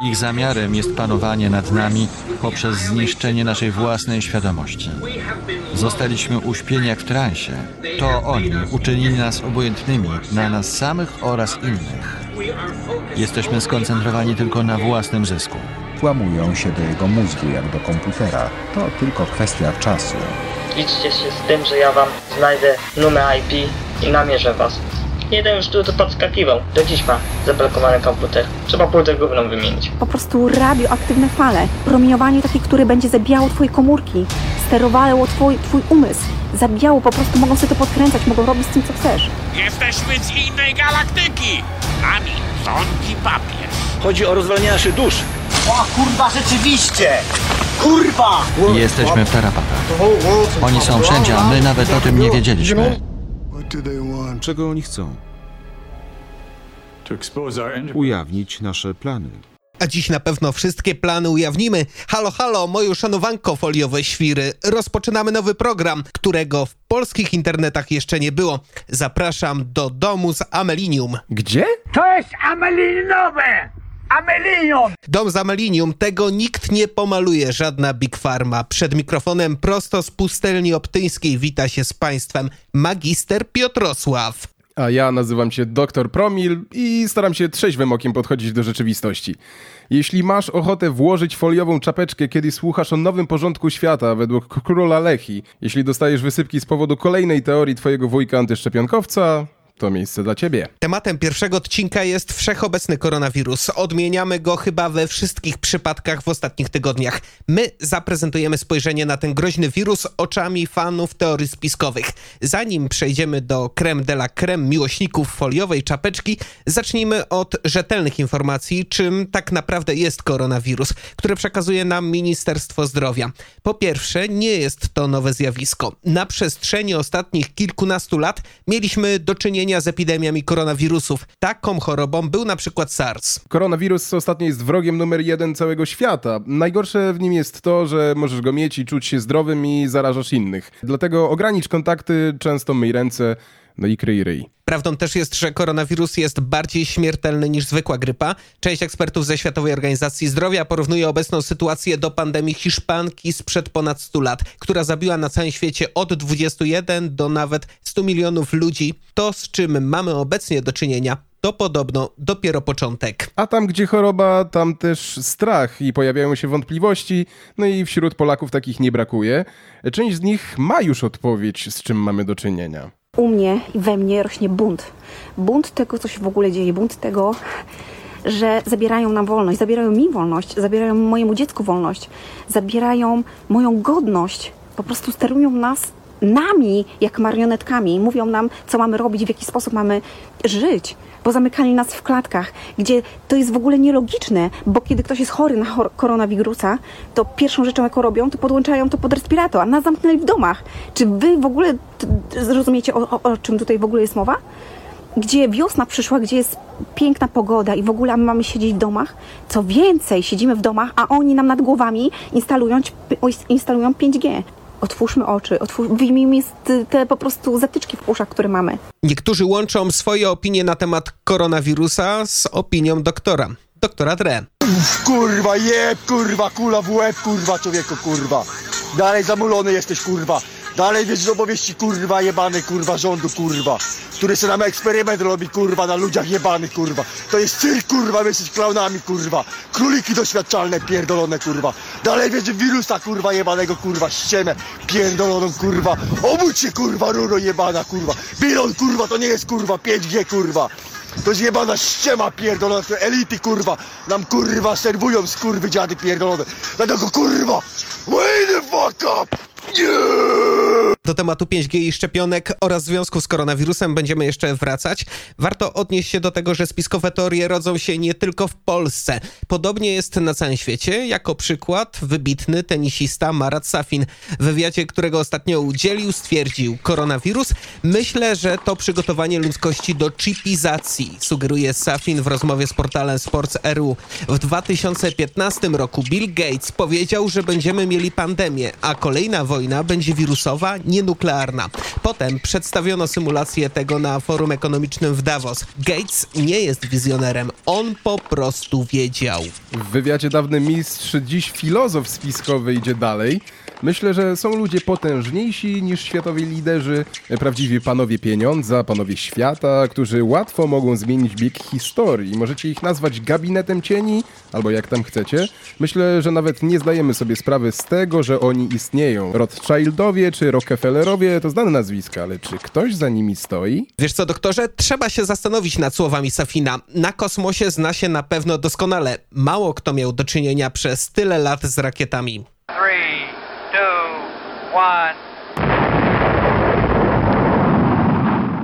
Ich zamiarem jest panowanie nad nami poprzez zniszczenie naszej własnej świadomości. Zostaliśmy uśpieni jak w transie. To oni uczynili nas obojętnymi na nas samych oraz innych. Jesteśmy skoncentrowani tylko na własnym zysku. Włamują się do jego mózgu jak do komputera. To tylko kwestia czasu. Liczcie się z tym, że ja wam znajdę numer IP i namierzę was. Jeden już tu podskakiwał. Do dziś ma zablokowany komputer. Trzeba płytę główną wymienić. Po prostu radioaktywne fale. Promieniowanie takie, które będzie zabijało twoje komórki. Sterowało twój, twój umysł. Zabijało, po prostu mogą sobie to podkręcać, mogą robić z tym, co chcesz. Jesteśmy z innej galaktyki! Nami rządzi papież. Chodzi o rozwalenie naszych dusz. O kurwa, rzeczywiście! Kurwa! Jesteśmy w tarapatach. Oni są wszędzie, a my nawet o tym nie wiedzieliśmy. Czego oni chcą? Ujawnić nasze plany. A dziś na pewno wszystkie plany ujawnimy. Halo, halo, moje uszanowanko foliowe świry. Rozpoczynamy nowy program, którego w polskich internetach jeszcze nie było. Zapraszam do domu z Amelinium. Gdzie? To jest amelinowe! Amelinium! Dom z Amelinium, tego nikt nie pomaluje, żadna Big Pharma. Przed mikrofonem prosto z pustelni optyńskiej wita się z Państwem magister Piotrosław. A ja nazywam się Dr. Promil i staram się trzeźwym okiem podchodzić do rzeczywistości. Jeśli masz ochotę włożyć foliową czapeczkę, kiedy słuchasz o nowym porządku świata według króla Lechi, jeśli dostajesz wysypki z powodu kolejnej teorii twojego wujka antyszczepionkowca, to miejsce dla ciebie. Tematem pierwszego odcinka jest wszechobecny koronawirus. Odmieniamy go chyba we wszystkich przypadkach w ostatnich tygodniach. My zaprezentujemy spojrzenie na ten groźny wirus oczami fanów teorii spiskowych. Zanim przejdziemy do creme de la creme miłośników foliowej czapeczki, zacznijmy od rzetelnych informacji, czym tak naprawdę jest koronawirus, które przekazuje nam Ministerstwo Zdrowia. Po pierwsze, nie jest to nowe zjawisko. Na przestrzeni ostatnich kilkunastu lat mieliśmy do czynienia z epidemiami koronawirusów. Taką chorobą był na przykład SARS. Koronawirus ostatnio jest wrogiem numer jeden całego świata. Najgorsze w nim jest to, że możesz go mieć i czuć się zdrowym i zarażasz innych. Dlatego ogranicz kontakty, często myj ręce, no i kryj ryj. Prawdą też jest, że koronawirus jest bardziej śmiertelny niż zwykła grypa. Część ekspertów ze Światowej Organizacji Zdrowia porównuje obecną sytuację do pandemii hiszpanki sprzed ponad 100 lat, która zabiła na całym świecie od 21 do nawet 100 milionów ludzi. To, z czym mamy obecnie do czynienia, to podobno dopiero początek. A tam, gdzie choroba, tam też strach i pojawiają się wątpliwości, no i wśród Polaków takich nie brakuje. Część z nich ma już odpowiedź, z czym mamy do czynienia. U mnie i we mnie rośnie bunt. Bunt tego, co się w ogóle dzieje. Bunt tego, że zabierają nam wolność, zabierają mi wolność, zabierają mojemu dziecku wolność, zabierają moją godność. Po prostu sterują nas nami jak marionetkami. Mówią nam, co mamy robić, w jaki sposób mamy żyć. Bo zamykali nas w klatkach, gdzie to jest w ogóle nielogiczne, bo kiedy ktoś jest chory na chor- koronawirusa, to pierwszą rzeczą, jaką robią, to podłączają to pod respirator, a nas zamknęli w domach. Czy wy w ogóle zrozumiecie, o, o, o czym tutaj w ogóle jest mowa? gdzie wiosna przyszła, gdzie jest piękna pogoda i w ogóle my mamy siedzieć w domach. Co więcej, siedzimy w domach, a oni nam nad głowami instalują, instalują 5G. Otwórzmy oczy, otwórz, wyjmijmy te po prostu zatyczki w uszach, które mamy. Niektórzy łączą swoje opinie na temat koronawirusa z opinią doktora. Doktora Dre. Kurwa, jeb, kurwa, kula w łeb, kurwa, człowieku, kurwa. Dalej zamulony jesteś, kurwa. Dalej wiesz z opowieści, kurwa, jebany, kurwa, rządu, kurwa. Który se nam eksperyment robi, kurwa, na ludziach jebanych, kurwa. To jest cyrk, kurwa, my jesteś klaunami, kurwa. Króliki doświadczalne, pierdolone, kurwa. Dalej wiesz wirusa, kurwa, jebanego, kurwa, ściemę, pierdoloną, kurwa. Obudź się, kurwa, ruro jebana, kurwa. Bilon, kurwa, to nie jest, kurwa, 5G, kurwa. To jest jebana ściema pierdolona, te elity kurwa nam kurwa serwują skurwy dziady pierdolone. Dlatego kurwa, wake the fuck up! Yeah! Do tematu 5G i szczepionek oraz związku z koronawirusem będziemy jeszcze wracać. Warto odnieść się do tego, że spiskowe teorie rodzą się nie tylko w Polsce. Podobnie jest na całym świecie. Jako przykład wybitny tenisista Marat Safin. W wywiadzie, którego ostatnio udzielił, stwierdził koronawirus. Myślę, że to przygotowanie ludzkości do chipizacji, sugeruje Safin w rozmowie z portalem Sports.ru. W 2015 roku Bill Gates powiedział, że będziemy mieli pandemię, a kolejna wojna będzie wirusowa, nie nienuklearna. Potem przedstawiono symulację tego na forum ekonomicznym w Davos. Gates nie jest wizjonerem, on po prostu wiedział. W wywiadzie dawny mistrz, dziś filozof spiskowy idzie dalej. Myślę, że są ludzie potężniejsi niż światowi liderzy, prawdziwi panowie pieniądza, panowie świata, którzy łatwo mogą zmienić bieg historii. Możecie ich nazwać gabinetem cieni, albo jak tam chcecie. Myślę, że nawet nie zdajemy sobie sprawy z tego, że oni istnieją. Rothschildowie czy Rockefellerowie to znane nazwiska, ale czy ktoś za nimi stoi? Wiesz co, doktorze? Trzeba się zastanowić nad słowami Safina. Na kosmosie zna się na pewno doskonale. Mało kto miał do czynienia przez tyle lat z rakietami. Three, one.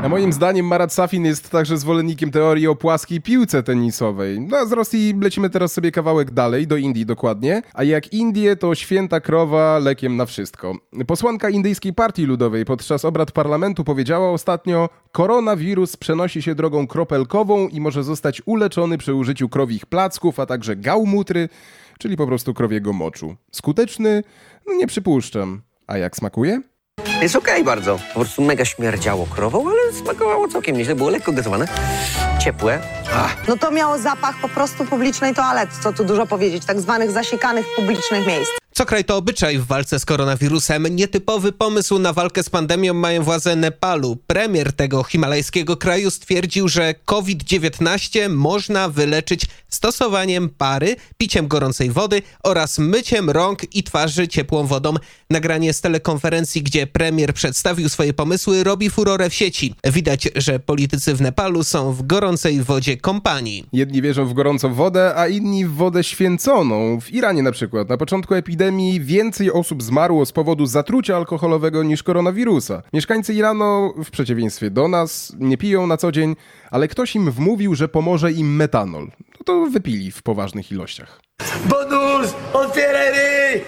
A moim zdaniem Marat Safin jest także zwolennikiem teorii o płaskiej piłce tenisowej. No a z Rosji lecimy teraz sobie kawałek dalej, do Indii dokładnie. A jak Indie, to święta krowa lekiem na wszystko. Posłanka Indyjskiej Partii Ludowej podczas obrad parlamentu powiedziała ostatnio koronawirus przenosi się drogą kropelkową i może zostać uleczony przy użyciu krowich placków, a także gałmutry, czyli po prostu krowiego moczu. Skuteczny? No nie przypuszczam. A jak smakuje? Jest okej bardzo. Po prostu mega śmierdziało krową, ale smakowało całkiem nieźle. Było lekko gazowane, ciepłe. No to miało zapach po prostu publicznej toalety, co tu dużo powiedzieć, tak zwanych zasikanych publicznych miejsc. Co kraj to obyczaj w walce z koronawirusem. Nietypowy pomysł na walkę z pandemią mają władze Nepalu. Premier tego himalajskiego kraju stwierdził, że COVID-19 można wyleczyć stosowaniem pary, piciem gorącej wody oraz myciem rąk i twarzy ciepłą wodą. Nagranie z telekonferencji, gdzie premier przedstawił swoje pomysły, robi furorę w sieci. Widać, że politycy w Nepalu są w gorącej wodzie kompanii. Jedni wierzą w gorącą wodę, a inni w wodę święconą. W Iranie na przykład na początku epidemii więcej osób zmarło z powodu zatrucia alkoholowego niż koronawirusa. Mieszkańcy Iranu, w przeciwieństwie do nas, nie piją na co dzień, ale ktoś im wmówił, że pomoże im metanol. No to wypili w poważnych ilościach. Bonus, otwieraj.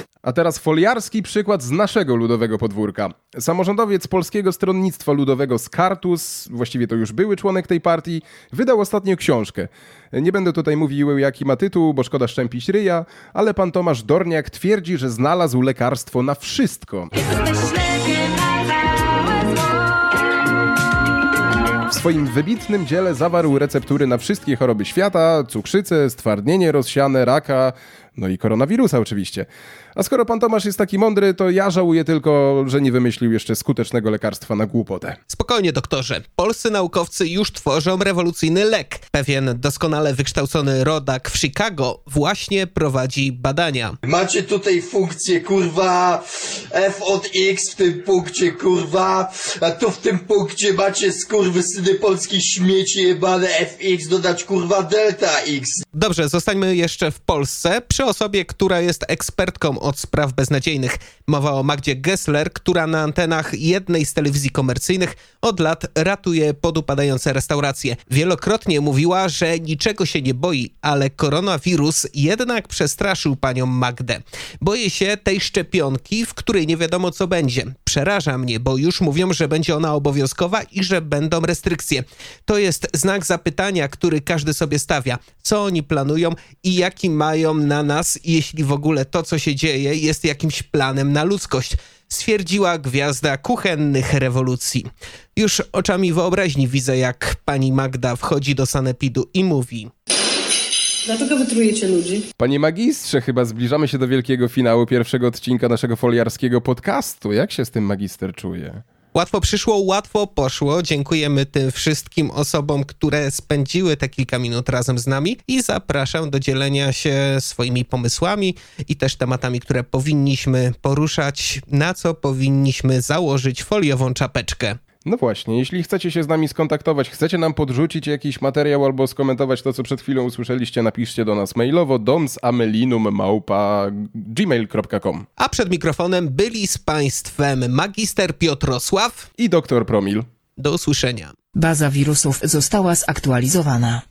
A teraz foliarski przykład z naszego ludowego podwórka. Samorządowiec Polskiego Stronnictwa Ludowego Skartus, właściwie to już były członek tej partii, wydał ostatnio książkę. Nie będę tutaj mówił jaki ma tytuł, bo szkoda szczępić ryja, ale pan Tomasz Dorniak twierdzi, że znalazł lekarstwo na wszystko. W swoim wybitnym dziele zawarł receptury na wszystkie choroby świata, cukrzycę, stwardnienie rozsiane, raka, no i koronawirusa oczywiście. A skoro pan Tomasz jest taki mądry, to ja żałuję tylko, że nie wymyślił jeszcze skutecznego lekarstwa na głupotę. Spokojnie, doktorze. Polscy naukowcy już tworzą rewolucyjny lek. Pewien doskonale wykształcony rodak w Chicago właśnie prowadzi badania. Macie tutaj funkcję kurwa f od x w tym punkcie kurwa, a tu w tym punkcie macie skurwysyny polskich śmieci jebane fx dodać kurwa delta x. Dobrze, zostańmy jeszcze w Polsce przy osobie, która jest ekspertką od spraw beznadziejnych. Mowa o Magdzie Gessler, która na antenach jednej z telewizji komercyjnych od lat ratuje podupadające restauracje. Wielokrotnie mówiła, że niczego się nie boi, ale koronawirus jednak przestraszył panią Magdę. Boję się tej szczepionki, w której nie wiadomo co będzie. Przeraża mnie, bo już mówią, że będzie ona obowiązkowa i że będą restrykcje. To jest znak zapytania, który każdy sobie stawia. Co oni planują i jaki mają na nas, jeśli w ogóle to, co się dzieje, jest jakimś planem na ludzkość, stwierdziła gwiazda kuchennych rewolucji. Już oczami wyobraźni widzę, jak pani Magda wchodzi do sanepidu i mówi. Dlaczego wytrujecie ludzi? Panie magistrze, chyba zbliżamy się do wielkiego finału pierwszego odcinka naszego foliarskiego podcastu. Jak się z tym magister czuje? Łatwo przyszło, łatwo poszło. Dziękujemy tym wszystkim osobom, które spędziły te kilka minut razem z nami i zapraszam do dzielenia się swoimi pomysłami i też tematami, które powinniśmy poruszać, na co powinniśmy założyć foliową czapeczkę. No właśnie, jeśli chcecie się z nami skontaktować, chcecie nam podrzucić jakiś materiał albo skomentować to, co przed chwilą usłyszeliście, napiszcie do nas mailowo domsamelinum.gmail.com A przed mikrofonem byli z Państwem magister Piotrosław i doktor Promil. Do usłyszenia. Baza wirusów została zaktualizowana.